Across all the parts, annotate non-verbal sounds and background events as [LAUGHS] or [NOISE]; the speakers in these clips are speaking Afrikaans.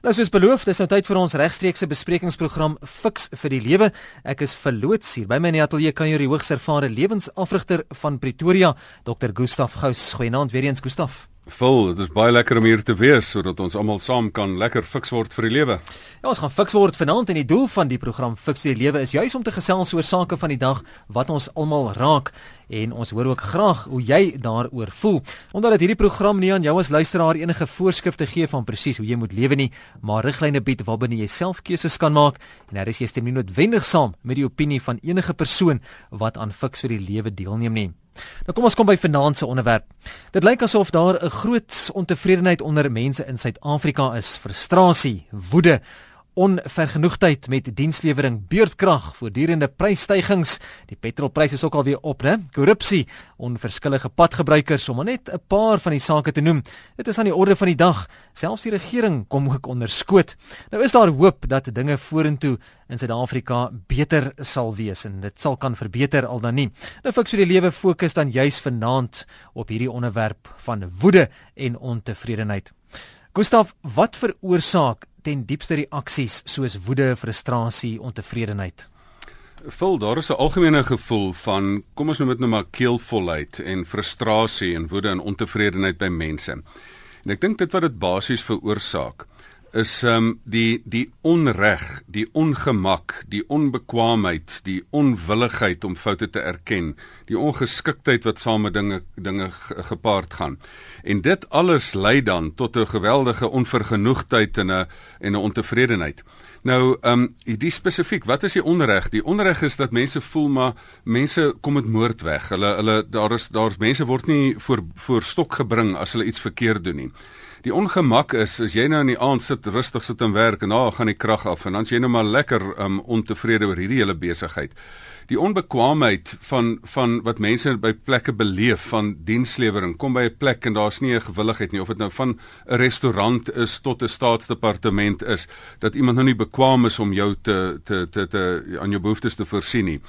Nou soos beloof, dis nou tyd vir ons regstreekse besprekingsprogram Fix vir die Lewe. Ek is verloots hier by my in die ateljee kan jy die hoogs ervare lewensafrigter van Pretoria, Dr. Gustaf Gous. Goeienaand weer eens Gustaf. Vol, dit is baie lekker om hier te wees sodat ons almal saam kan lekker fiks word vir die lewe. Ja, ons gaan fiks word vanaand en die doel van die program Fiks die Lewe is juis om te gesels oor sake van die dag wat ons almal raak en ons hoor ook graag hoe jy daaroor voel. Omdat dit hierdie program nie aan jou as luisteraar enige voorskrifte gee van presies hoe jy moet lewe nie, maar riglyne bied waarbinne jy self keuses kan maak en daar is jy stem nie noodwendig saam met die opinie van enige persoon wat aan Fiks vir die Lewe deelneem nie. Nou kom ons kom by vanaand se onderwerp. Dit lyk asof daar 'n groot ontevredenheid onder mense in Suid-Afrika is, frustrasie, woede, onvergenoegdheid met dienslewering, beurtkrag, voortdurende prysstygings, die petrolpryse is ook al weer op, né? Korrupsie, onverskillige padgebruikers om net 'n paar van die sake te noem. Dit is aan die orde van die dag. Selfs die regering kom ook onder skoot. Nou is daar hoop dat dinge vorentoe in Suid-Afrika beter sal wees en dit sal kan verbeter al dan nie. Nou fiks vir die lewe fokus dan juis vanaand op hierdie onderwerp van woede en ontevredenheid. Gustaf, wat veroorsaak ten diepste reaksies soos woede, frustrasie, ontevredenheid? Vul daar is 'n algemene gevoel van kom ons noem dit nou maar keelvolheid en frustrasie en woede en ontevredenheid by mense. En ek dink dit wat dit basies veroorsaak is ehm um, die die onreg, die ongemak, die onbekwaamheid, die onwilligheid om foute te erken, die ongeskiktheid wat saam met dinge dinge gepaard gaan. En dit alles lei dan tot 'n geweldige onvergenoegdheid en 'n en 'n ontevredenheid. Nou, ehm um, hierdie spesifiek, wat is die onreg? Die onreg is dat mense voel maar mense kom met moord weg. Hulle hulle daar is daar's mense word nie voor voor stok gebring as hulle iets verkeerd doen nie. Die ongemak is as jy nou in die aand sit rustig sit en werk en daar gaan die krag af en dan is jy nou maar lekker um, ontevrede oor hierdie hele besigheid. Die onbekwaamheid van van wat mense by plekke beleef van dienslewering kom by 'n plek en daar's nie 'n gewilligheid nie of dit nou van 'n restaurant is tot 'n staatsdepartement is dat iemand nou nie bekwame is om jou te te te, te aan jou behoeftes te voorsien nie.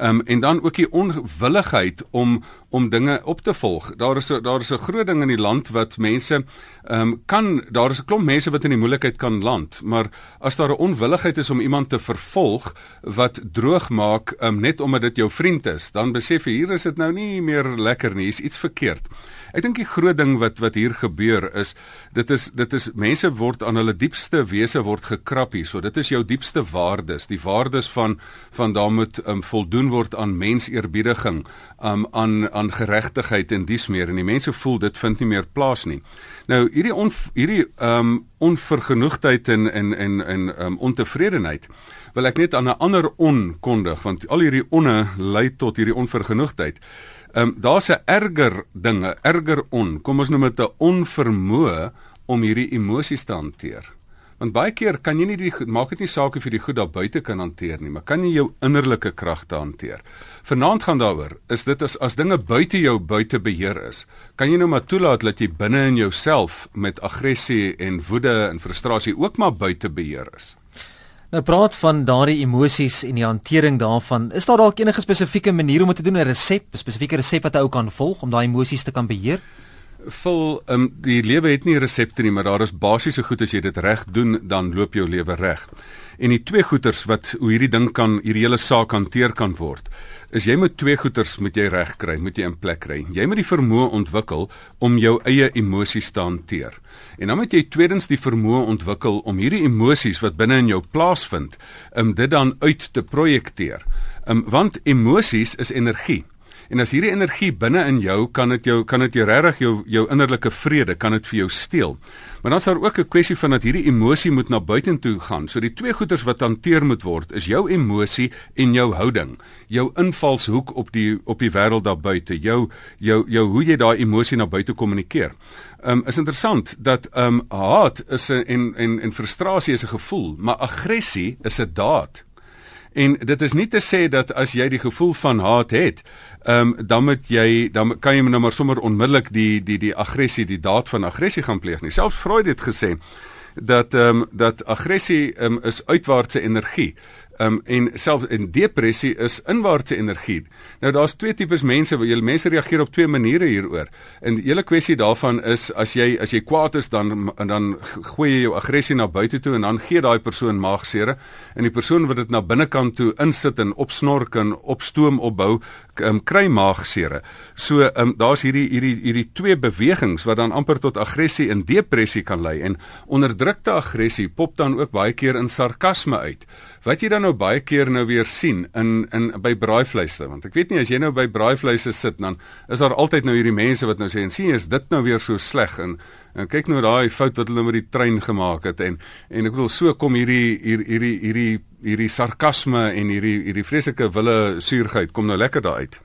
Um, en dan ook die onwilligheid om om dinge op te volg. Daar is daar is 'n groot ding in die land wat mense ehm um, kan daar is 'n klomp mense wat in die moeilikheid kan land, maar as daar 'n onwilligheid is om iemand te vervolg wat droog maak ehm um, net omdat dit jou vriend is, dan besef jy hier is dit nou nie meer lekker nie, is iets verkeerd. Ek dink die groot ding wat wat hier gebeur is dit is dit is mense word aan hulle diepste wese word gekrap hier. So dit is jou diepste waardes, die waardes van van daar moet um, voldoen word aan menseerbiediging, um, aan aan geregtigheid en dies meer en die mense voel dit vind nie meer plaas nie. Nou hierdie on, hierdie um onvergenoegdheid en en en en um, ontevredenheid wil ek net aan 'n ander onkondig want al hierdie onne lei tot hierdie onvergenoegdheid. Ehm um, daar's 'n erger dinge, erger on. Kom ons noem dit 'n onvermoë om hierdie emosies te hanteer. Want baie keer kan jy nie die maak dit nie saak of jy die goed daar buite kan hanteer nie, maar kan jy jou innerlike kragte hanteer. Vanaand gaan daaroor, is dit as as dinge buite jou buite beheer is, kan jy nou maar toelaat dat jy binne in jouself met aggressie en woede en frustrasie ook maar buite beheer is. Nou praat van daardie emosies en die hantering daarvan. Is daar dalk enige spesifieke manier om dit te doen, 'n resep, 'n spesifieke resep wat jy ou kan volg om daai emosies te kan beheer? Vol, ehm um, die lewe het nie resepte nie, maar daar is basiese goed as jy dit reg doen, dan loop jou lewe reg. En die twee goeters wat hoe hierdie ding kan hierdie hele saak hanteer kan word, is jy moet twee goeters moet jy reg kry, moet jy in plek kry. Jy moet die vermoë ontwikkel om jou eie emosies te hanteer. En dan moet jy tweedens die vermoë ontwikkel om hierdie emosies wat binne in jou plaasvind, om dit dan uit te projekteer. Um, want emosies is energie. En as hierdie energie binne in jou kan dit jou kan dit jou regtig jou jou innerlike vrede kan dit vir jou steel. Maar dan is daar ook 'n kwessie van dat hierdie emosie moet na buitentoe gaan. So die twee goeters wat hanteer moet word is jou emosie en jou houding. Jou invalshoek op die op die wêreld daar buite. Jou jou jou hoe jy daai emosie na buite kommunikeer. Um is interessant dat um haat is 'n en en en frustrasie is 'n gevoel, maar aggressie is 'n daad. En dit is nie te sê dat as jy die gevoel van haat het, ehm um, dan moet jy dan kan jy nou maar sommer onmiddellik die die die aggressie, die daad van aggressie gaan pleeg nie. Selfs Freud het gesê dat ehm um, dat aggressie um, is uitwaartse energie. Um en selfs in depressie is inwaartse energie. Nou daar's twee tipes mense, jy mense reageer op twee maniere hieroor. En die hele kwessie daarvan is as jy as jy kwaad is dan dan gooi jy jou aggressie na buite toe en dan gee daai persoon maagsere en die persoon wat dit na binnekant toe insit en opsnork en opstoom opbou, um, kry maagsere. So um, daar's hierdie hierdie hierdie twee bewegings wat dan amper tot aggressie en depressie kan lei en onderdrukte aggressie pop dan ook baie keer in sarkasme uit. Wat jy dan nou baie keer nou weer sien in in by braaivleise want ek weet nie as jy nou by braaivleise sit dan is daar altyd nou hierdie mense wat nou sê en sien is dit nou weer so sleg en en kyk nou daai fout wat hulle met die trein gemaak het en en ek bedoel so kom hierdie hierdie hierdie hierdie hierdie sarkasme en hierdie hierdie vreeslike wille suurheid kom nou lekker daar uit.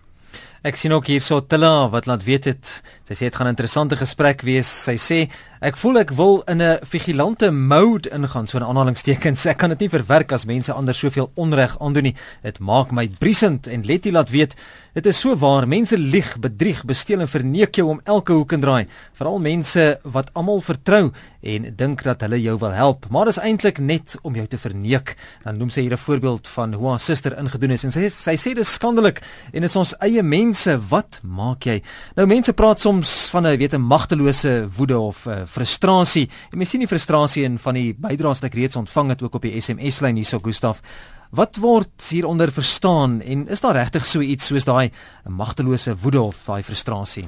Ek sien ook hierso Tilla wat laat weet het sy sê dit gaan 'n interessante gesprek wees. Sy sê ek voel ek wil in 'n vigilante mode ingaan, so 'n aanhalingstekens. Ek kan dit nie verwerk as mense ander soveel onreg aandoen nie. Dit maak my briesend en Letty laat weet dit is so waar. Mense lieg, bedrieg, besteel en verneek jou om elke hoek en draai. Veral mense wat almal vertrou en dink dat hulle jou wil help, maar dit is eintlik net om jou te verneek. Dan noem sy hier 'n voorbeeld van hoe haar suster ingedoen is en sy sy sê dit is skandelik en is ons eie mense. Wat maak jy? Nou mense praat soms van 'n weet 'n magtelose woede of uh, frustrasie. En mens sien die frustrasie in van die bydraes wat ek reeds ontvang het ook op die SMS lyn hierso Gustaf. Wat word hieronder verstaan en is daar regtig so iets soos daai magtelose woede of daai frustrasie?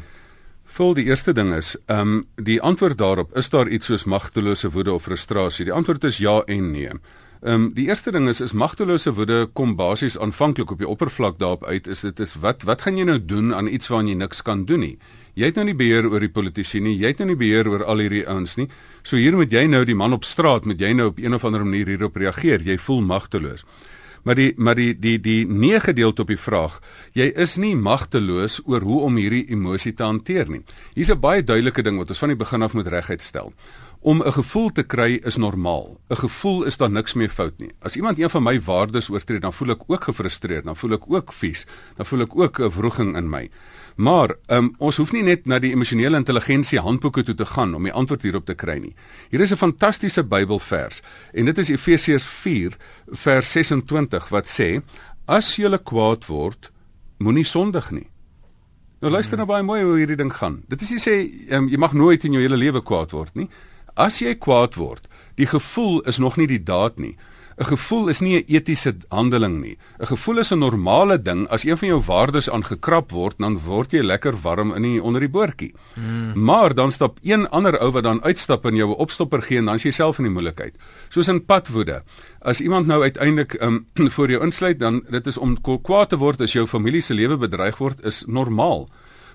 Vol die eerste ding is, ehm um, die antwoord daarop, is daar iets soos magtelose woede of frustrasie? Die antwoord is ja en nee. Ehm um, die eerste ding is is magtelose woede kom basies aanvanklik op die oppervlak daarop uit is dit is wat wat gaan jy nou doen aan iets waaraan jy niks kan doen nie? Jy het nou nie beheer oor die politici nie, jy het nou nie beheer oor al hierdie ouens nie. So hier moet jy nou die man op straat met jy nou op een of ander manier hierop reageer. Jy voel magteloos. Maar die maar die die die nee gedeelte op die vraag, jy is nie magteloos oor hoe om hierdie emosie te hanteer nie. Hier's 'n baie duidelike ding wat ons van die begin af moet reguit stel. Om 'n gevoel te kry is normaal. 'n Gevoel is daar niks meer fout nie. As iemand een van my waardes oortree, dan voel ek ook gefrustreerd, dan voel ek ook vies, dan voel ek ook 'n wroging in my. Maar um, ons hoef nie net na die emosionele intelligensie handboeke toe te gaan om die antwoord hierop te kry nie. Hier is 'n fantastiese Bybelvers en dit is Efesiërs 4 vers 26 wat sê: As jy kwaad word, moenie sondig nie. Nou luister nou baie mooi hoe hierdie ding gaan. Dit is nie sê um, jy mag nooit in jou hele lewe kwaad word nie. As jy kwaad word, die gevoel is nog nie die daad nie. 'n Gevoel is nie 'n etiese handeling nie. 'n Gevoel is 'n normale ding. As een van jou waardes aangekrap word, dan word jy lekker warm in die onder die boortjie. Hmm. Maar dan stap een ander ou wat dan uitstap en jou 'n opstopper gee en dan is jy self in die moeilikheid. Soos in padwoede. As iemand nou uiteindelik um, [CLEARS THROAT] voor jou insluit, dan dit is om kwaad te word as jou familie se lewe bedreig word, is normaal.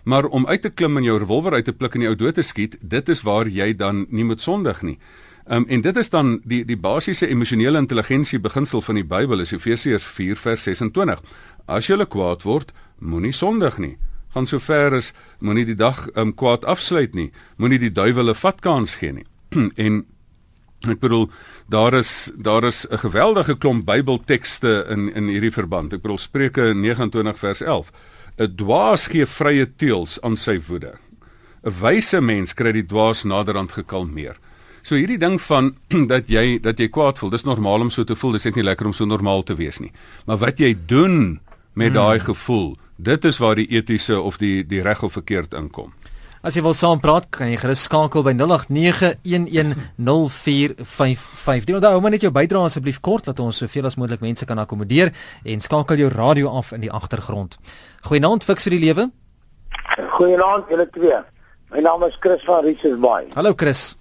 Maar om uit te klim en jou revolver uit te pluk en jou dood te skiet, dit is waar jy dan nie moet sondig nie. Um, en dit is dan die die basiese emosionele intelligensie beginsel van die Bybel is Efesiërs 4 vers 26. As jy kwaad word, moenie sondig nie. Gaan so ver as moenie die dag um, kwaad afsluit nie. Moenie die duiwel 'n vatkans gee nie. [CLEARS THROAT] en ek bedoel daar is daar is 'n geweldige klomp Bybeltekste in in hierdie verband. Ek bedoel Spreuke 29 vers 11. 'n Dwaas gee vrye teels aan sy woede. 'n Wyse mens kry die dwaas naderhand gekalmeer. So hierdie ding van [CLEARS THROAT] dat jy dat jy kwaad voel, dis normaal om so te voel, dis net nie lekker om so normaal te wees nie. Maar wat jy doen met hmm. daai gevoel, dit is waar die etiese of die die reg of verkeerd inkom. As jy wil saam praat, kan jy gerus skakel by 0891104555. Doen onthou maar net jou bydrae asseblief kort dat ons soveel as moontlik mense kan akkommodeer en skakel jou radio af in die agtergrond. Goeienaand Fix vir die lewe. Goeienaand julle twee. My naam is Chris van Richards Bay. Hallo Chris.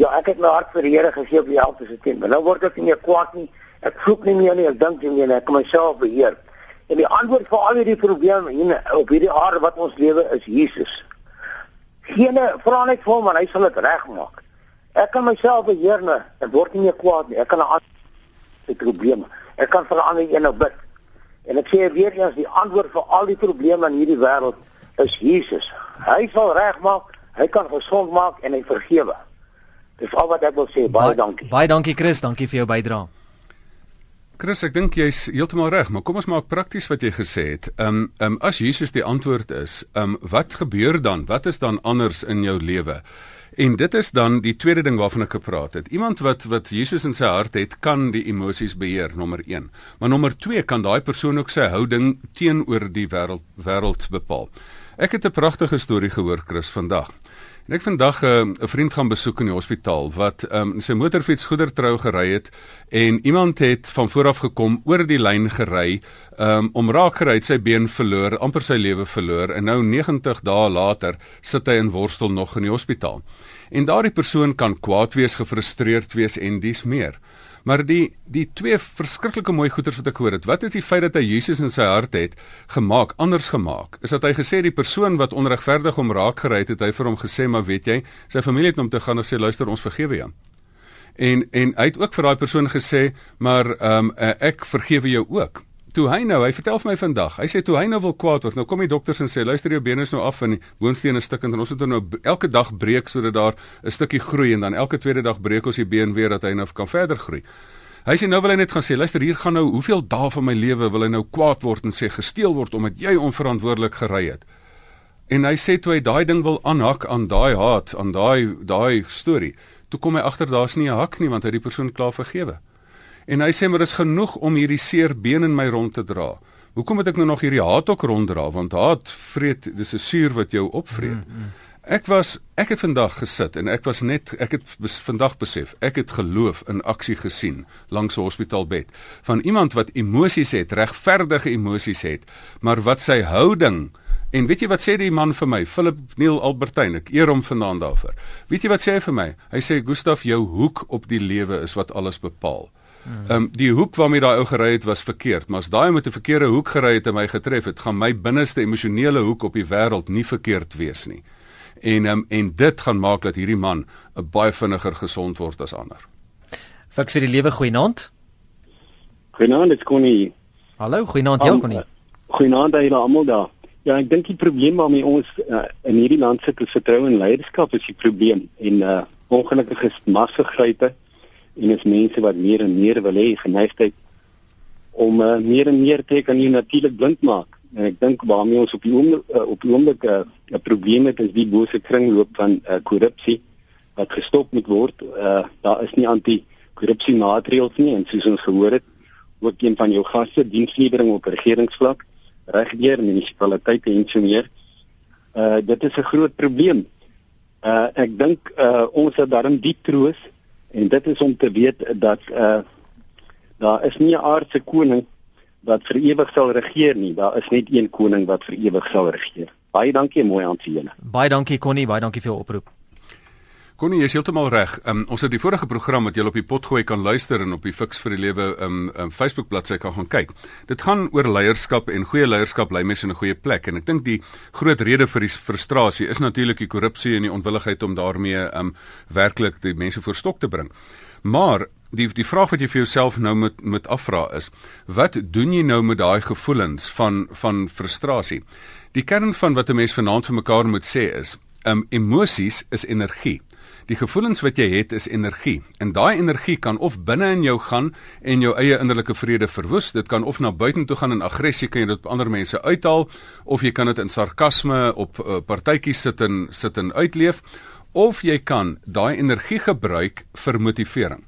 Ja, ek het my hart vir die Here gegee op die 11de September. Nou word ek nie meer kwaad nie. Ek vloek nie meer nie, ek dink nie meer nie. Ek kan myself beheer. En die antwoord vir al hierdie probleme hier op hierdie aarde wat ons lewe is Jesus. Geene vra net vir hom en hy sal dit regmaak. Ek kan myself beheer nou. Ek word nie meer kwaad nie. Ek kan 'n ander probleme. Ek kan vir 'n ander een nou bid. En ek sê weer eens die antwoord vir al die probleme in hierdie wêreld is Jesus. Hy sal regmaak. Hy kan gesond maak en hy vergewe. Dis al wat ek wil sê. Baie, baie dankie. Baie dankie Chris, dankie vir jou bydrae. Chris, ek dink jy's heeltemal reg, maar kom ons maak prakties wat jy gesê het. Ehm um, ehm um, as Jesus die antwoord is, ehm um, wat gebeur dan? Wat is dan anders in jou lewe? En dit is dan die tweede ding waarvan ek gepraat het. Iemand wat wat Jesus in sy hart het, kan die emosies beheer, nommer 1. Maar nommer 2 kan daai persoon ook sy houding teenoor die wêreld wêreld bepaal. Ek het 'n pragtige storie gehoor Chris vandag. En ek vandag eh, 'n uh, vriend gaan besoek in die hospitaal wat um, sy motorfiets goedertrou gery het en iemand het van voor af gekom oor die lyn gery um, om raak gery sy been verloor, amper sy lewe verloor en nou 90 dae later sit hy in worstel nog in die hospitaal. En daardie persoon kan kwaad wees, gefrustreerd wees en dis meer. Maar die die twee verskriklike mooi goeters wat ek hoor het, wat is die feit dat hy Jesus in sy hart het gemaak, anders gemaak? Is dat hy gesê die persoon wat onregverdig hom raak gery het, het hy vir hom gesê, maar weet jy, sy familie het hom te gaan en sê luister, ons vergewe jou. En en hy het ook vir daai persoon gesê, maar ehm um, ek vergewe jou ook toe hy nou, hy vertel vir my vandag. Hy sê toe hy nou wil kwaad word, nou kom die dokters en sê luister jou bene is nou af en die boonstene is stukkend en ons moet nou elke dag breek sodat daar 'n stukkie groei en dan elke tweede dag breek ons die been weer dat hy nou kan verder groei. Hy sê nou wil hy net gaan sê luister hier gaan nou hoeveel dae van my lewe wil hy nou kwaad word en sê gesteel word omdat jy onverantwoordelik gery het. En hy sê toe hy daai ding wil aanhak aan daai haat, aan daai daai storie, toe kom hy agter daar's nie 'n hak nie want hy die persoon klaar vergewe. En hy sê maar is genoeg om hierdie seer been in my rond te dra. Hoekom moet ek nou nog hierdie haat ook ronddra want haat vreet dis 'n suur wat jou opvreet. Mm, mm. Ek was ek het vandag gesit en ek was net ek het bes, vandag besef ek het geloof in aksie gesien langs 'n hospitaalbed van iemand wat emosies het, regverdige emosies het, maar wat sy houding En weet jy wat sê die man vir my, Philip Neil Albertyn, ek eer hom vanaand daarvoor. Weet jy wat sê hy vir my? Hy sê Gustaf, jou hoek op die lewe is wat alles bepaal. Ehm um, die hoek waarmee daai ou gery het was verkeerd, maar as daai met 'n verkeerde hoek gery het en my getref het, gaan my binneste emosionele hoek op die wêreld nie verkeerd wees nie. En ehm um, en dit gaan maak dat hierdie man 'n baie vinniger gesond word as ander. Fiks vir die lewe goeienaand. Goeienaand, dit kon nie. Hallo, goeienaand, jy kon nie. Goeienaand aan julle almal daar. Ja, ek dink die probleem waarmee ons uh, in hierdie land sit is vertroue in leierskap is die probleem en uh ongelukkig is massegrype en is mense wat meer en meer wil hê geneigtheid om uh, meer en meer te kan hier natuurlik blind maak. En ek dink waarmee ons op die oomblik uh, op die oomblik eh, 'n uh, probleem het is die bose kringloop van uh, korrupsie wat gestop moet word. Uh, daar is nie anti korrupsie maatreëls nie en soos ons gehoor het ook een van jou gaste dienslewering op regeringsvlak regdeur munisipaliteite en so meer. Uh, dit is 'n groot probleem. Uh, ek dink uh, ons het daarin diep troos En dit is om te weet dat uh daar is nie 'n aardse koning wat vir ewig sal regeer nie. Daar is net een koning wat vir ewig sal regeer. Baie dankie, mooi aan te julle. Baie dankie Connie, baie dankie vir jou oproep. Connie, jy is heeltemal reg. Um, ons het die vorige program wat jy op die pot gooi kan luister en op die Fix vir die Lewe um, um Facebook bladsy kan gaan kyk. Dit gaan oor leierskap en goeie leierskap lei mense in 'n goeie plek en ek dink die groot rede vir die frustrasie is natuurlik die korrupsie en die onwilligheid om daarmee um werklik die mense voor stok te bring. Maar die die vraag wat jy vir jouself nou moet moet afvra is, wat doen jy nou met daai gevoelens van van frustrasie? Die kern van wat 'n mens vanaand vir mekaar moet sê is, um emosies is energie. Die gevoelens wat jy het is energie en daai energie kan of binne in jou gaan en jou eie innerlike vrede verwoes. Dit kan of na buite toe gaan in aggressie kan jy dit op ander mense uithaal of jy kan dit in sarkasme op uh, partytjies sit en sit en uitleef of jy kan daai energie gebruik vir motivering.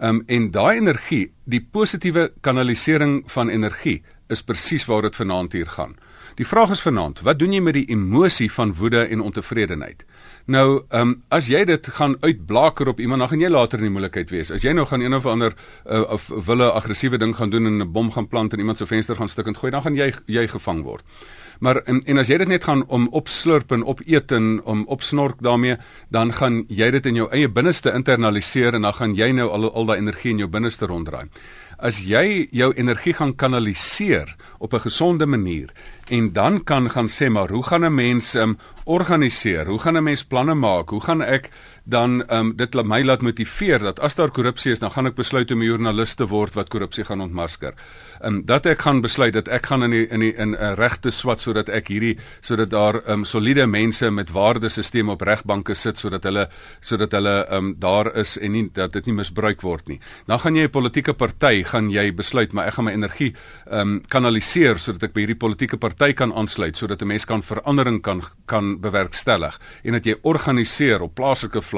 Um en daai energie, die positiewe kanalisering van energie is presies waar dit vanaand hier gaan. Die vraag is vanaand, wat doen jy met die emosie van woede en ontevredenheid? Nou, ehm um, as jy dit gaan uitblaker op iemand, dan gaan jy later in die moeilikheid wees. As jy nou gaan een of ander uh, of wille aggressiewe ding gaan doen en 'n bom gaan plant en iemand se venster gaan stuk en gooi, dan gaan jy jy gevang word. Maar en, en as jy dit net gaan om opslurp en opeet en om opsnork daarmee, dan gaan jy dit in jou eie binneste internaliseer en dan gaan jy nou al al daai energie in jou binneste ronddraai. As jy jou energie gaan kanaliseer op 'n gesonde manier en dan kan gaan sê maar hoe gaan 'n mens um, organiseer? Hoe gaan 'n mens planne maak? Hoe gaan ek dan um, dit laat my laat motiveer dat as daar korrupsie is, dan gaan ek besluit om 'n joernalis te word wat korrupsie gaan ontmasker. Ehm um, dat ek gaan besluit dat ek gaan in die, in die, in 'n uh, regte swat sodat ek hierdie sodat daar ehm um, soliede mense met waardesisteme op regbanke sit sodat hulle sodat hulle ehm um, daar is en nie dat dit nie misbruik word nie. Dan gaan jy 'n politieke party gaan jy besluit maar ek gaan my energie ehm um, kanaliseer sodat ek by hierdie politieke party kan aansluit sodat 'n mens kan verandering kan kan bewerkstellig en dat jy organiseer op plaaslike vlak.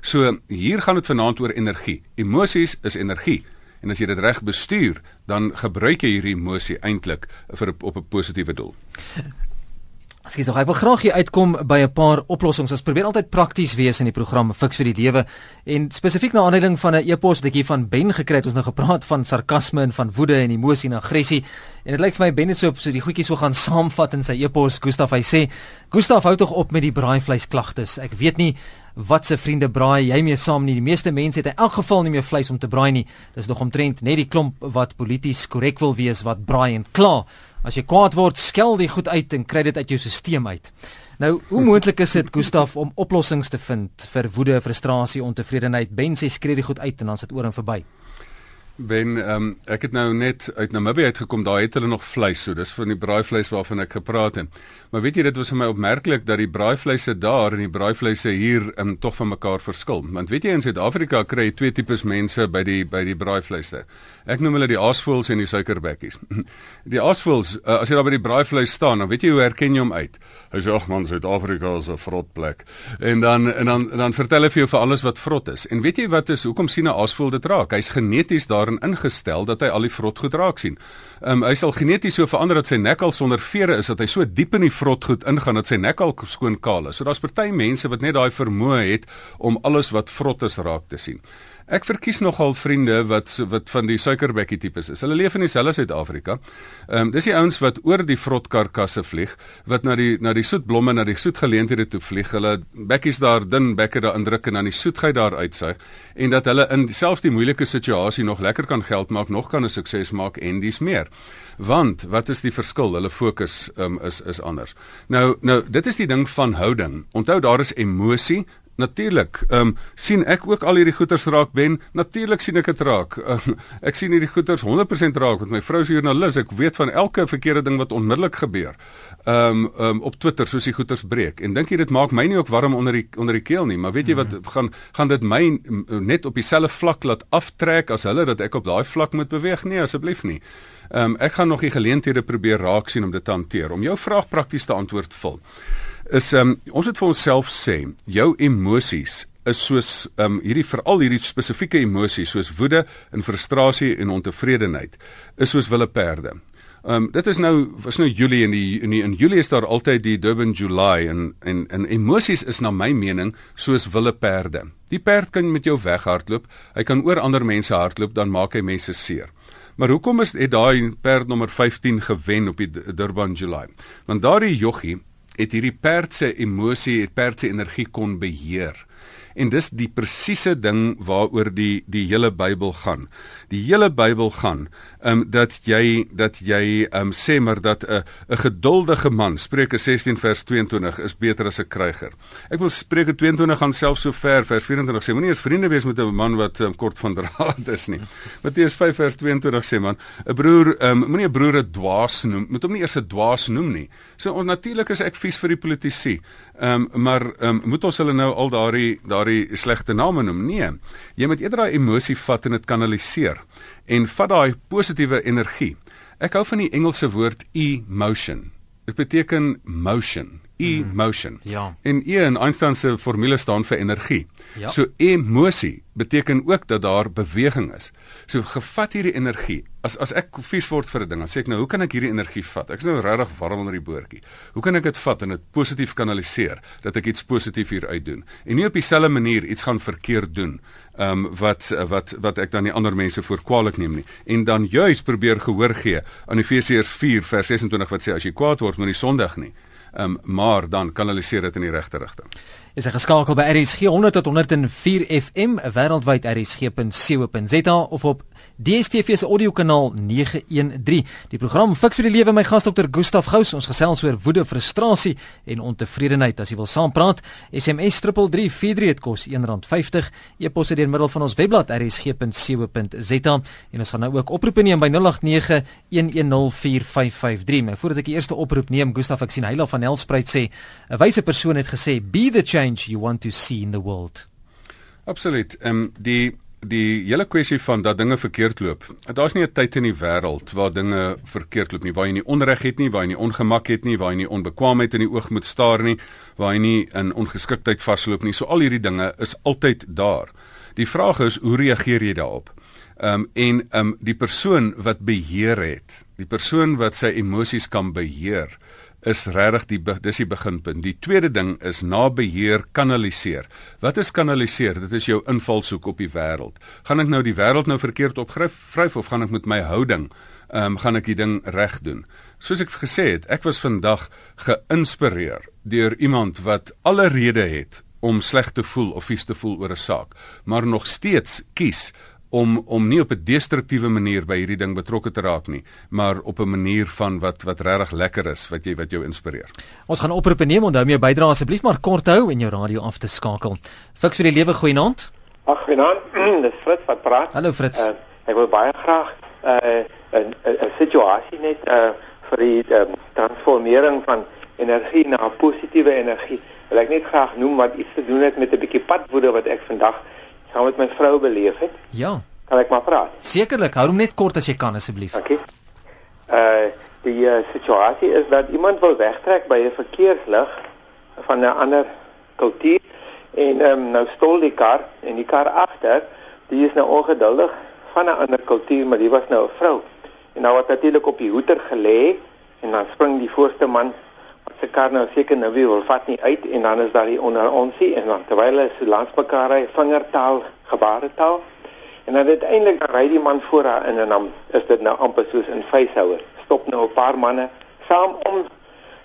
So hier gaan dit vanaand oor energie. Emosies is energie. En as jy dit reg bestuur, dan gebruik jy hierdie emosie eintlik vir op 'n positiewe doel. Skies nog, ek wil graag hier uitkom by 'n paar oplossings. Ons probeer altyd prakties wees in die program Fix vir die Lewe en spesifiek na aanleiding van 'n e-pos wat ek hier van Ben gekry het. Ons nou gepraat van sarkasme en van woede en emosie en aggressie. En dit lyk vir my Ben het so op so die goedjies so gaan saamvat in sy e-pos. Gustaf hy sê, "Gustaf hou tog op met die braaivleis klagtes. Ek weet nie wat se vriende braai jy mee saam nie. Die meeste mense het in elk geval nie meer vleis om te braai nie. Dis nog omtrent net die klomp wat polities korrek wil wees wat braai en kla." As jy kwaad word, skel jy goed uit en kry dit uit jou stelsel uit. Nou, hoe moontlik is dit, Gustaf, om oplossings te vind vir woede, frustrasie, ontevredenheid? Ben sê skree dit goed uit en dan sit oor en verby. Ben, um, ek het nou net uit Namibië uitgekom. Daar het hulle nog vleis, so dis van die braaivleis waarvan ek gepraat het. Maar weet jy, dit was vir my opmerklik dat die braaivleise daar en die braaivleise hier um, tog van mekaar verskil. Want weet jy in Suid-Afrika kry jy twee tipes mense by die by die braaivleise. Ek noem hulle die aasvoëls en die suikerbekkies. [LAUGHS] Die aasvoëls, uh, as jy daar by die braaivleis staan, dan weet jy hoe herken jy hom uit. Hy sê ag man, Suid-Afrika is 'n vrot plek. En dan en dan en dan vertel hy vir jou vir alles wat vrot is. En weet jy wat is hoekom sien 'n aasvoël dit raak? Hy's geneties daarin ingestel dat hy al die vrot goed raak sien. Ehm um, hy sal geneties so verander dat sy nek al sonder vere is dat hy so diep in die vrot goed ingaan dat sy nek al skoon kaal is. So daar's party mense wat net daai vermoë het om alles wat vrot is raak te sien. Ek verkies nogal vriende wat wat van die suikerbekkie tipes is. Hulle leef in dieselfde Suid-Afrika. Ehm um, dis die ouens wat oor die vrotkarkasse vlieg, wat na die na die soetblomme, na die soetgeleenthede toe vlieg. Hulle bekkies daar dun bekke daar indruk en dan die soetheid daar uitsuig en dat hulle in selfs die moeilike situasie nog lekker kan geld maak, nog kan 'n sukses maak en dis meer. Want wat is die verskil? Hulle fokus um, is is anders. Nou nou dit is die ding van houding. Onthou daar is emosie, Natuurlik. Ehm um, sien ek ook al hierdie goeters raak ben. Natuurlik sien ek dit raak. Um, [LAUGHS] ek sien hierdie goeters 100% raak met my vrou se joernalis. Ek weet van elke verkeerde ding wat onmiddellik gebeur. Ehm um, um, op Twitter soos die goeters breek. En dink jy dit maak my nie ook warm onder die onder die keel nie, maar weet jy wat mhm. gaan gaan dit my net op dieselfde vlak laat aftrek as hulle dat ek op daai vlak moet beweeg? Nee, asseblief nie. Ehm um, ek gaan nog die geleenthede probeer raak sien om dit te hanteer. Om jou vraag prakties te antwoord vul is um, ons het vir onsself sê jou emosies is soos um, hierdie veral hierdie spesifieke emosies soos woede en frustrasie en ontevredenheid is soos wille perde. Ehm um, dit is nou was nou Julie in die in die in Julie is daar altyd die Durban July en en en emosies is na my mening soos wille perde. Die perd kan met jou weghardloop, hy kan oor ander mense hardloop dan maak hy mense seer. Maar hoekom is dit daai perd nommer 15 gewen op die Durban July? Want daardie joggie het hierdie perd se emosie, het perd se energie kon beheer. En dis die presiese ding waaroor die die hele Bybel gaan. Die hele Bybel gaan um dat jy dat jy um sê maar dat 'n 'n geduldige man, Spreuke 16 vers 22 is beter as 'n kryger. Ek wil Spreuke 22 gaan self so ver vers 24 sê, moenie eens vriende wees met 'n man wat um, kort van draad is nie. [LAUGHS] Matteus 5 vers 22 sê man, 'n broer um moenie 'n broer 'n dwaas noem, moet hom nie eers 'n dwaas noem nie. So onnatuurlik is ek vies vir die politici. Um maar um moet ons hulle nou al daardie daardie slegte name noem? Nee. Jy moet eerder daai emosie vat en dit kanaliseer en vat daai positiewe energie. Ek hou van die Engelse woord emotion. Dit beteken motion, emotion. Mm, ja. En E in Einstein se formule staan vir energie. Ja. So emosie beteken ook dat daar beweging is. So gevat hierdie energie. As as ek vies word vir 'n ding, dan sê ek nou, hoe kan ek hierdie energie vat? Ek is nou regtig warm onder die boortjie. Hoe kan ek dit vat en dit positief kanaliseer dat ek iets positief hier uit doen en nie op dieselfde manier iets gaan verkeerd doen ehm um, wat wat wat ek dan die ander mense voor kwaliek neem nie en dan juis probeer gehoor gee aan Efesiërs 4 vers 26 wat sê as jy kwaad word moenie sondig nie ehm um, maar dan kanaliseer dit in die regte rigting is hy geskakel by RSG 100 tot 104 FM wêreldwyd rsg.co.za of op DStv se audiokanaal 913. Die program Fix vir die Lewe my gas Dr. Gustaf Gous. Ons gesels oor woede, frustrasie en ontevredenheid. As jy wil saampraat, SMS 3343 dit kos R1.50. E-pos deur middel van ons webblad rsg.co.za en ons gaan nou ook oproepe neem by 0891104553. Maar voordat ek die eerste oproep neem, Gustaf, ek sien Heila van Helspruit sê, 'n wyse persoon het gesê, "Be the change you want to see in the world." Absoluut. Ehm um, die die hele kwessie van dat dinge verkeerd loop. Daar's nie 'n tyd in die wêreld waar dinge verkeerd loop nie, waar jy nie onreg het nie, waar jy nie ongemak het nie, waar jy nie onbekwaamheid in die oog moet staar nie, waar jy nie in ongeskiktheid vasloop nie. So al hierdie dinge is altyd daar. Die vraag is, hoe reageer jy daarop? Ehm um, en ehm um, die persoon wat beheer het, die persoon wat sy emosies kan beheer, is regtig die dis die beginpunt. Die tweede ding is na beheer kanaliseer. Wat is kanaliseer? Dit is jou invalshoek op die wêreld. Gaan ek nou die wêreld nou verkeerd opgryf vryf of gaan ek met my houding ehm um, gaan ek die ding reg doen? Soos ek gesê het, ek was vandag geïnspireer deur iemand wat alle rede het om sleg te voel of vies te voel oor 'n saak, maar nog steeds kies om om nie op 'n destruktiewe manier by hierdie ding betrokke te raak nie, maar op 'n manier van wat wat regtig lekker is, wat jy wat jou inspireer. Ons gaan oproepe neem onthou my bydrae asseblief maar kort hou en jou radio af te skakel. Fiks vir die lewe goeienaand. Ag goeienaand, [CLEARS THROAT] dis Fritz wat praat. Hallo Fritz. Uh, ek wil baie graag 'n uh, 'n 'n situasie net uh, vir die um, transformering van energie na positiewe energie. Wil ek net graag noem wat iets te doen het met 'n bietjie padwoede wat ek vandag saam met my vrou beleef het. Ja. Kan ek maar praat? Sekerlik, hou hom net kort as jy kan asseblief. Okay. Uh die uh, situasie is dat iemand wil wegtrek by 'n verkeerslig van 'n ander kultuur en um, nou stol die kar en die kar agter, die is nou ongeduldig van 'n ander kultuur, maar die was nou 'n vrou. En nou wat natuurlik op die hoeter gelê en dan spring die voorste man se kar nou seker nou weer wil vat nie uit en dan is daar die onder onsie en dan terwyl hulle so langs mekaar ry vingertaal gebaretaal. En dan uiteindelik ry die man voor haar in en dan is dit nou amper soos in facehouer stop nou 'n paar manne saam om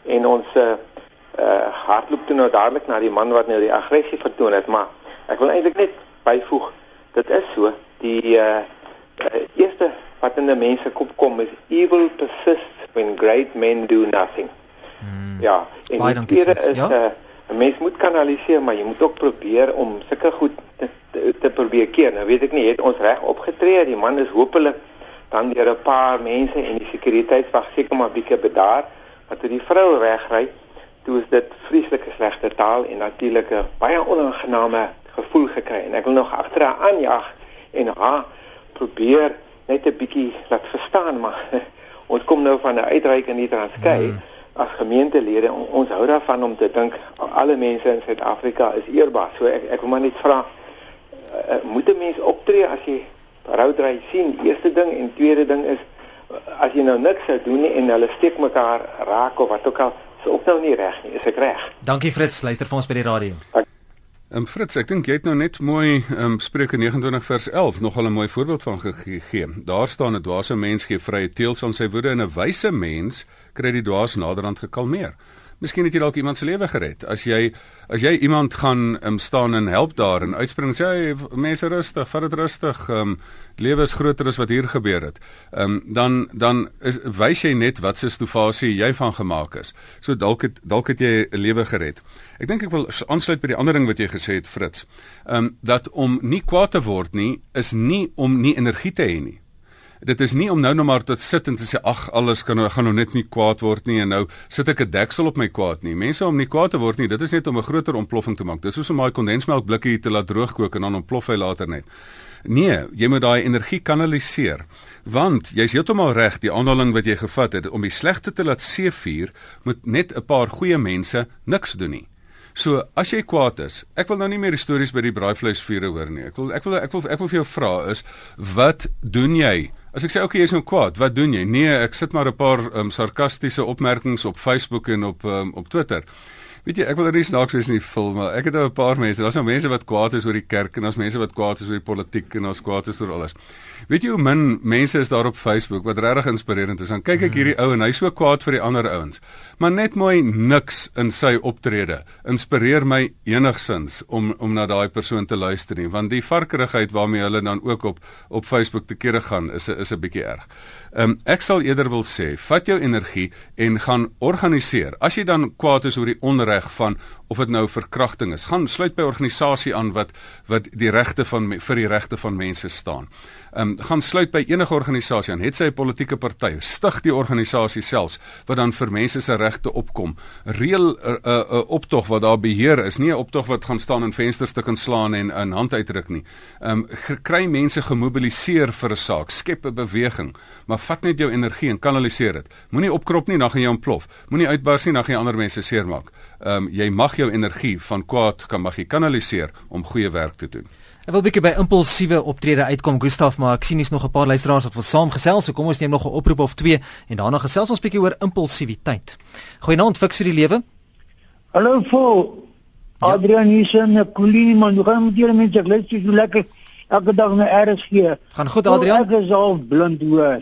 en ons uh, uh hardloop toe nou dadelik na die man wat nou die aggressie vertoon het. Maar ek wil eintlik net byvoeg dit is so die uh, uh eerste wat in 'n mens se kop kom is evil persists when great men do nothing Hmm. Ja, en die tweede is 'n ja? uh, mens moet kanaliseer, maar jy moet ook probeer om sulke goed te, te, te probeer keer. Nou weet ek nie, het ons reg opgetree? Die man is hopelik dan deur 'n paar mense en die sekuriteitswag seker maar bietjie bedaar, maar toe die vrou wegry, toe is dit vreeslike slegte taal en natuurlik 'n baie onaangename gevoel gekry en ek wil nog agter haar aanjag en haar probeer net 'n bietjie laat verstaan maar [LAUGHS] ons kom nou van 'n uitreik in die Transkei hmm as gemeentelede ons hou daarvan om te dink alle mense in Suid-Afrika is eerbaar. So ek ek wil maar net vra uh, moet 'n mens optree as jy roudry sien? Eerste ding en tweede ding is as jy nou niks sou doen nie en hulle steek mekaar raak of wat ook al, is ook nou nie reg nie. Is ek reg? Dankie Fritz, luister vir ons by die radio. Ehm um, Fritz, ek dink jy het nou net mooi ehm um, Spreuke 29 vers 11 nogal 'n mooi voorbeeld van gegee. Daar staan 'n dwaase mens gee vrye teels aan sy woede en 'n wyse mens kry die dwaas naderhand gekalmeer. Miskien het jy dalk iemand se lewe gered. As jy as jy iemand gaan um, staan en help daar en uitspring sê hey, mense rustig, vat dit rustig. Ehm um, lewe is groter as wat hier gebeur het. Ehm um, dan dan is wys jy net wat se stofasie jy van gemaak is. So dalk het dalk het jy 'n lewe gered. Ek dink ek wil aansluit by die ander ding wat jy gesê het Fritz. Ehm um, dat om nie kwaad te word nie is nie om nie energie te hê nie dit is nie om nou nog maar te sit en te sê ag alles kan nou gaan nou net nie kwaad word nie en nou sit ek 'n deksel op my kwaad nie. Mense om nie kwaad te word nie, dit is net om 'n groter ontploffing te maak. Dis soos om daai kondensmelk blikkie te laat droogkook en dan ontplof hy later net. Nee, jy moet daai energie kanaliseer. Want jy's heeltemal reg, die aanhaling wat jy gevat het om die slegte te laat seefuur, moet net 'n paar goeie mense niks doen nie. So, as jy kwaad is, ek wil nou nie meer stories by die braaivleisvure hoor nie. Ek wil ek wil ek wil ek wil vir jou vra is wat doen jy? As ek sê okay, jy's nou kwaad, wat doen jy? Nee, ek sit maar 'n paar um, sarkastiese opmerkings op Facebook en op um, op Twitter. Weet jy, ek wil er nie snaaks wees in die film, maar ek het nou 'n paar mense, daar's nou mense wat kwaad is oor die kerk en daar's mense wat kwaad is oor die politiek en daar's kwaad is oor alles. Weet jy hoe min mense is daar op Facebook wat regtig inspirerend is. Dan kyk ek hierdie ou en hy's so kwaad vir die ander ouens. Maar net mooi niks in sy optrede inspireer my enigsins om om na daai persoon te luister nie, want die varkerigheid waarmee hulle dan ook op op Facebook te kere gaan is is 'n bietjie erg. Ehm um, ek sal eerder wil sê, vat jou energie en gaan organiseer. As jy dan kwaad is oor die onreg van of dit nou verkrachting is. Gaan sluit by organisasie aan wat wat die regte van vir die regte van mense staan um, gaan sluit by enige organisasie aan, het sy 'n politieke party, stig die organisasie selfs wat dan vir mense se regte opkom. Reël 'n uh, uh, optog wat daar beheer is, nie 'n optog wat gaan staan en vensterstukke slaan en 'n hand uitdruk nie. Um, kry mense gemobiliseer vir 'n saak, skep 'n beweging, maar vat net jou energie en kanaliseer dit. Moenie opkrop nie, dan gaan jy ontplof. Moenie uitbars nie, dan gaan jy ander mense seermaak. Um, jy mag jou energie van kwaad kan mag jy kanaliseer om goeie werk te doen. Ek wil 'n bietjie by impulsiewe optrede uitkom Gustaf, maar ek sien hier's nog 'n paar luisteraars wat wil saamgesels, so kom ons neem nog 'n oproep of twee en daarna gesels ons bietjie oor impulsiwiteit. Goeienaand, fiks vir die lewe. Hallo Fo. Ja. Adrian hier in Kolini man, hoe gaan met julle mense? Ek luister so lekker elke dag na RSG. Gaan goed Adrian? Ek is al blind hoor.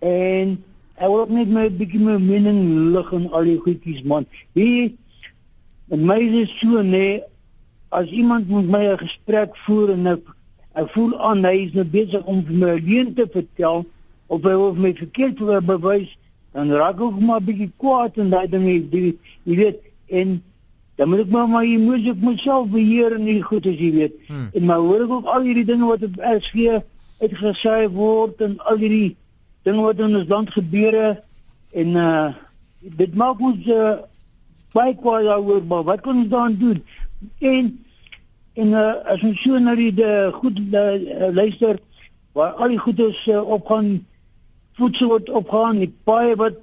En ek wil net my bietjie my mening lig en al die goedjies man. Hier my is so nee as iemand met my 'n gesprek voer en ek ek voel aan hy is nou besig om vir my leuen te vertel of hy wil my verkeerd bewys dan raak ek maar 'n bietjie kwaad en daai ding jy weet en dan moet ek maar my emosie op myself beheer en nie goed as jy weet hmm. en maar hoor ek ook al hierdie dinge wat op RSG uitgesê word en al hierdie dinge wat in ons land gebeure en uh dit maak ons uh, baie kwaad oor maar wat kan ons dan doen en En uh, as ons so na die de, goed uh, luister waar al die goedes uh, opgaan voedsel wat opgaan, die paai wat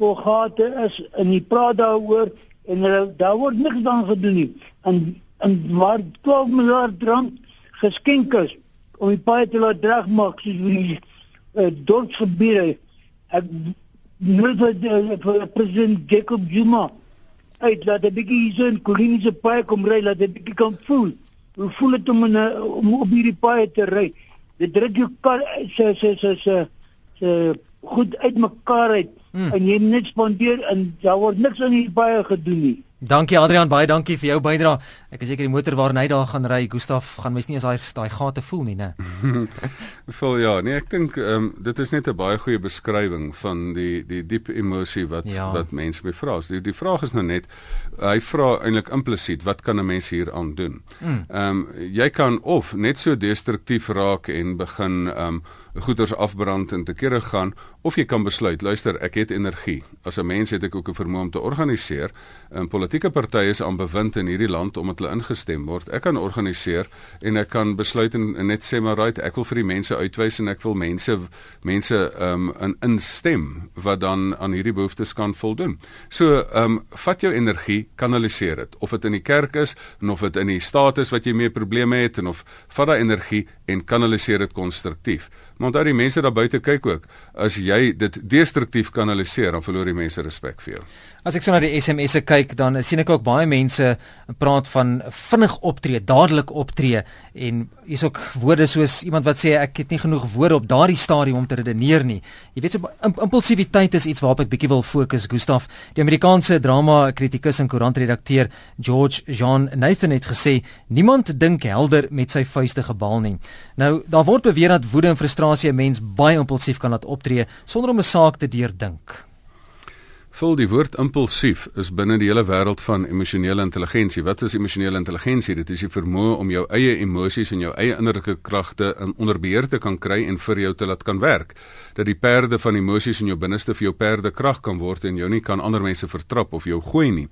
vol gate is en die praat daaroor en uh, daar word niks dan gedoen nie. En en waar 12 miljard rand geskenk is om die paai te laat regmaak soos die uh, dorpsgebiede. Ek nou vir president Jacob Zuma uit laat 'n bietjie hier so in Koliniese paai kom ry laat 'n bietjie kan voel. Hoe voel dit om in 'n om op hierdie paai te ry? Dit druk jou kar se se se se se goed uitmekaar uit hmm. en jy net spandeer en daar word niks aan hierdie paai gedoen nie. Dankie Adrian, baie dankie vir jou bydrae. Ek is seker die motor waarin hy daar gaan ry, Gustaf, gaan mens nie as daai daai gate voel nie, né? [LAUGHS] Vol ja, nee, ek dink ehm um, dit is net 'n baie goeie beskrywing van die die diep emosie wat ja. wat mense bevra. Die die vraag is nou net hy vra eintlik implisiet, wat kan 'n mens hier aan doen? Hmm. Ehm um, jy kan of net so destruktief raak en begin ehm um, goeders afbrand en te kere gaan of jy kan besluit luister ek het energie. As 'n mens het ek ook 'n vermoë om te organiseer. En politieke partye is aan bewind in hierdie land omdat hulle ingestem word. Ek kan organiseer en ek kan besluit en, en net sê maar right ek wil vir die mense uitwys en ek wil mense mense um, in instem wat dan aan hierdie behoeftes kan voldoen. So um, vat jou energie kanaliseer dit. Of dit in die kerk is en of dit in die staat is wat jy mee probleme het en of vat daai energie en kanaliseer dit konstruktief Maar onthou die mense daar buite kyk ook. As jy dit destruktief kanaliseer, dan verloor die mense respek vir jou. As ek so na die SMS'e kyk, dan sien ek ook baie mense praat van vinnig optree, dadelik optree en hier's ook woorde soos iemand wat sê ek het nie genoeg woorde op daardie stadium om te redeneer nie. Jy weet so impulsiwiteit is iets waarop ek bietjie wil fokus, Gustaf. Die Amerikaanse drama kritikus en koerantredakteur George Jean Nathan het gesê niemand dink helder met sy vuiste gebal nie. Nou, daar word beweer dat woede en frustrasie 'n mens baie impulsief kan laat optree sonder om 'n saak te deurdink. Vul die woord impulsief is binne die hele wêreld van emosionele intelligensie. Wat is emosionele intelligensie? Dit is die vermoë om jou eie emosies en jou eie innerlike kragte in onder beheer te kan kry en vir jou te laat kan werk. Dat die perde van emosies in jou binneste vir jou perde krag kan word en jou nie kan ander mense vertrap of jou gooi nie.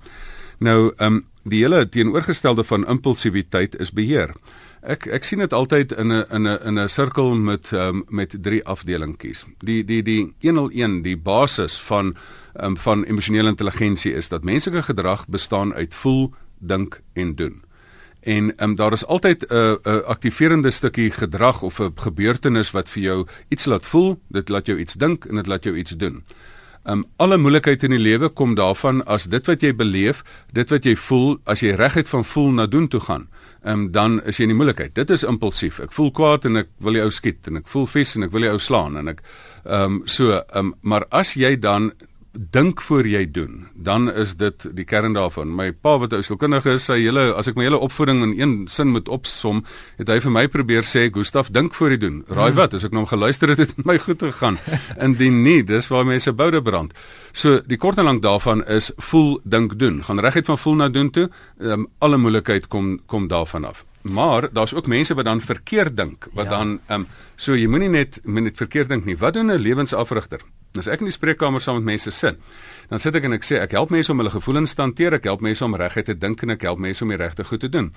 Nou, ehm um, die hele teenoorgestelde van impulsiwiteit is beheer. Ek ek sien dit altyd in 'n in 'n in 'n sirkel met um, met drie afdelingkies. Die die die 101, die basis van um, van emosionele intelligensie is dat menslike gedrag bestaan uit voel, dink en doen. En um, daar is altyd 'n uh, 'n uh, aktiverende stukkie gedrag of 'n gebeurtenis wat vir jou iets laat voel, dit laat jou iets dink en dit laat jou iets doen. Um alle moeilikheid in die lewe kom daarvan as dit wat jy beleef, dit wat jy voel, as jy reguit van voel na doen toe gaan um, dan is jy in die moeilikheid. Dit is impulsief. Ek voel kwaad en ek wil die ou skiet en ek voel vies en ek wil die ou slaan en ek um, so um, maar as jy dan dink voor jy doen, dan is dit die kern daarvan. My pa wat 'n sielkundige is, sê hele as ek my hele opvoeding in een sin moet opsom, het hy vir my probeer sê, "Gustaf, dink voor jy doen." Raai wat, as ek nou geluister het, het dit [LAUGHS] my goed gegaan. Indien nie, dis waar mense boude brand. So, die kort en lank daarvan is voel, dink, doen. Gaan reguit van voel na doen toe. Um, alle moeilikheid kom kom daarvan af. Maar daar's ook mense wat dan verkeerd dink, wat ja. dan ehm um, so jy moenie net moenie net verkeerd dink nie. Wat doen 'n lewensafrigter? As ek in die spreekkamer saam met mense sit, dan sit ek en ek sê ek help mense om hulle gevoelens te hanteer, ek help mense om reguit te dink en ek help mense om die regte goed te doen.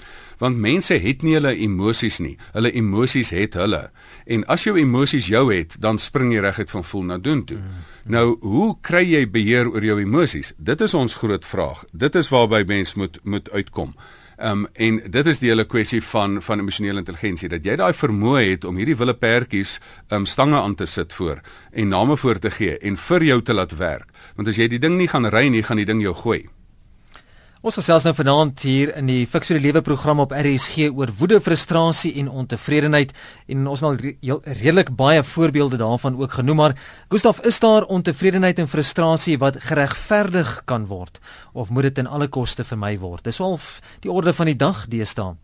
Want mense het nie hulle emosies nie. Hulle emosies het hulle. En as jou emosies jou het, dan spring jy reguit van voel na doen toe. Nou, hoe kry jy beheer oor jou emosies? Dit is ons groot vraag. Dit is waarby mens moet moet uitkom. Ehm um, en dit is die hele kwessie van van emosionele intelligensie dat jy daai vermoë het om hierdie wille perdjies ehm um, stange aan te sit voor en name voor te gee en vir jou te laat werk. Want as jy die ding nie gaan ry nie, gaan die ding jou gooi. Ons gesels nou vanaand hier in die Fix vir die Lewe program op RSG oor woede, frustrasie en ontevredenheid en ons het al re redelik baie voorbeelde daarvan ook genoem maar Gustaf is daar ontevredenheid en frustrasie wat geregverdig kan word of moet dit ten alle koste vermy word? Dis al die orde van die dag deesdae.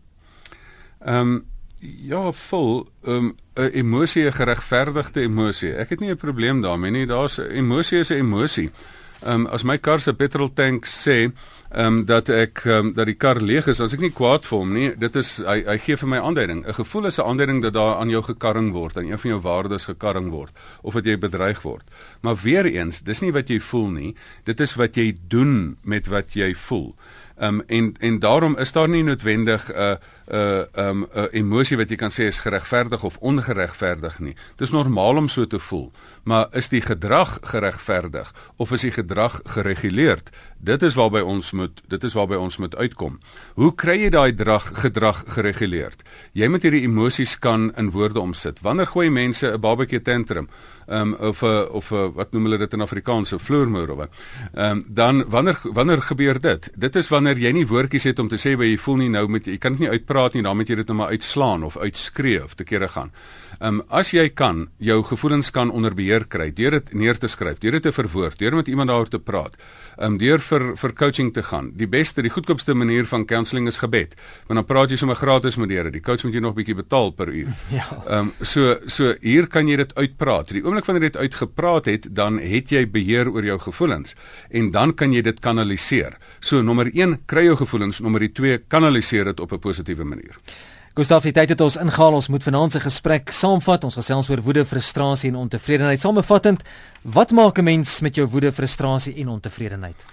Ehm um, ja, vol ehm um, 'n emosie, 'n geregverdigde emosie. Ek het nie 'n probleem daarmee nie. Daar's emosie is 'n emosie. Ehm um, as my kar se petrol tank sê ehm um, dat ek um, dat die kar leeg is, as ek nie kwaad vir hom nie. Dit is hy hy gee vir my aanduiding. 'n Gevoel is 'n aanduiding dat daar aan jou gekarring word, aan een van jou waardes gekarring word of dat jy bedreig word. Maar weer eens, dis nie wat jy voel nie. Dit is wat jy doen met wat jy voel. Ehm um, en en daarom is daar nie noodwendig 'n uh, 'n uh, um, 'n uh, emosie wat jy kan sê is geregverdig of ongeregverdig nie. Dis normaal om so te voel, maar is die gedrag geregverdig of is die gedrag gereguleerd? Dit is waarby ons moet dit is waarby ons moet uitkom. Hoe kry jy daai gedrag gedrag gereguleerd? Jy moet hierdie emosies kan in woorde omsit. Wanneer gooi mense 'n babatjie tantrum? Um, of 'n of 'n wat noem hulle dit in Afrikaans, 'n vloermoer of wat? Ehm um, dan wanneer wanneer gebeur dit? Dit is wanneer jy nie woordjies het om te sê wat jy voel nie nou met jy kan dit nie uitpraat praat nie, dan moet jy dit net nou maar uitslaan of uitskree of te kere gaan. Ehm um, as jy kan jou gevoelens kan onder beheer kry deur dit neer te skryf, deur dit te verwoord, deur met iemand daaroor te praat. Ehm um, deur vir vir coaching te gaan. Die beste, die goedkoopste manier van counselling is gebed. Want dan praat jy sommer gratis met die Here. Die coach moet jy nog bietjie betaal per uur. [LAUGHS] Ja. Ehm um, so so hier kan jy dit uitpraat. Die oomblik wanneer jy dit uitgepraat het, dan het jy beheer oor jou gevoelens en dan kan jy dit kanaliseer. So nommer 1, kry jou gevoelens, nommer 2, kanaliseer dit op 'n positiewe manier. Gustaf, die tyd het ons ingehaal. Ons moet vanaand se gesprek saamvat. Ons gesels oor woede, frustrasie en ontevredenheid. Samevattend, wat maak 'n mens met jou woede, frustrasie en ontevredenheid?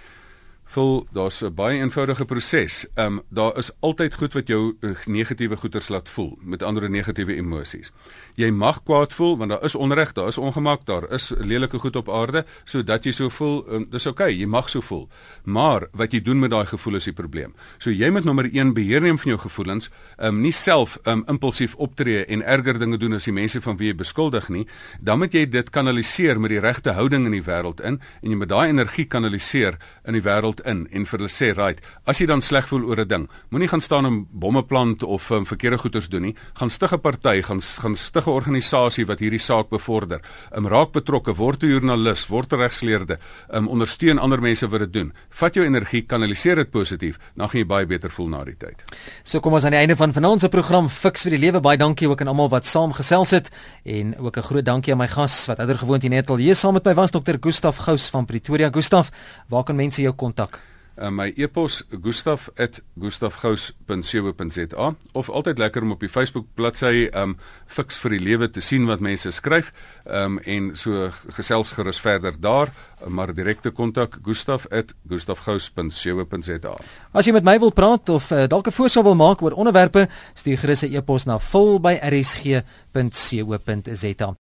Vol, daar's 'n baie eenvoudige proses. Ehm um, daar is altyd goed wat jou uh, negatiewe goeters laat voel, met ander negatiewe emosies jy mag kwaad voel want daar is onreg, daar is ongemak, daar is lelike goed op aarde, sodat jy so voel, um, dis oukei, okay, jy mag so voel. Maar wat jy doen met daai gevoel is die probleem. So jy moet nommer 1 beheer neem van jou gevoelens, um, nie self um, impulsief optree en erger dinge doen as die mense van wie jy beskuldig nie, dan moet jy dit kanaliseer met die regte houding in die wêreld in en jy moet daai energie kanaliseer in die wêreld in en vir hulle sê, right, as jy dan sleg voel oor 'n ding, moenie gaan staan en bomme plant of um, verkeerde goeders doen nie, gaan stig 'n party, gaan gaan stig enige organisasie wat hierdie saak bevorder, um, raak betrokke, word 'n joernalis, word 'n regsleerde, um, ondersteun ander mense wat dit doen. Vat jou energie, kanaliseer dit positief, dan gaan jy baie beter voel na die tyd. So kom ons aan die einde van vanaand se program Fix vir die Lewe. Baie dankie ook aan almal wat saam gesels het en ook 'n groot dankie aan my gas wat ouer gewoond hier net al hier saam met my was Dr. Gustaf Gous van Pretoria. Gustaf, waar kan mense jou kontak? Uh, my e-pos gustaf@gustafgous.co.za of altyd lekker om op die Facebook bladsy um fix vir die lewe te sien wat mense skryf. Um en so gesels gerus verder daar maar direkte kontak gustaf@gustafgous.co.za As jy met my wil praat of uh, dalk 'n voorstel wil maak oor onderwerpe stuur gerus 'n e-pos na volby@rsg.co.za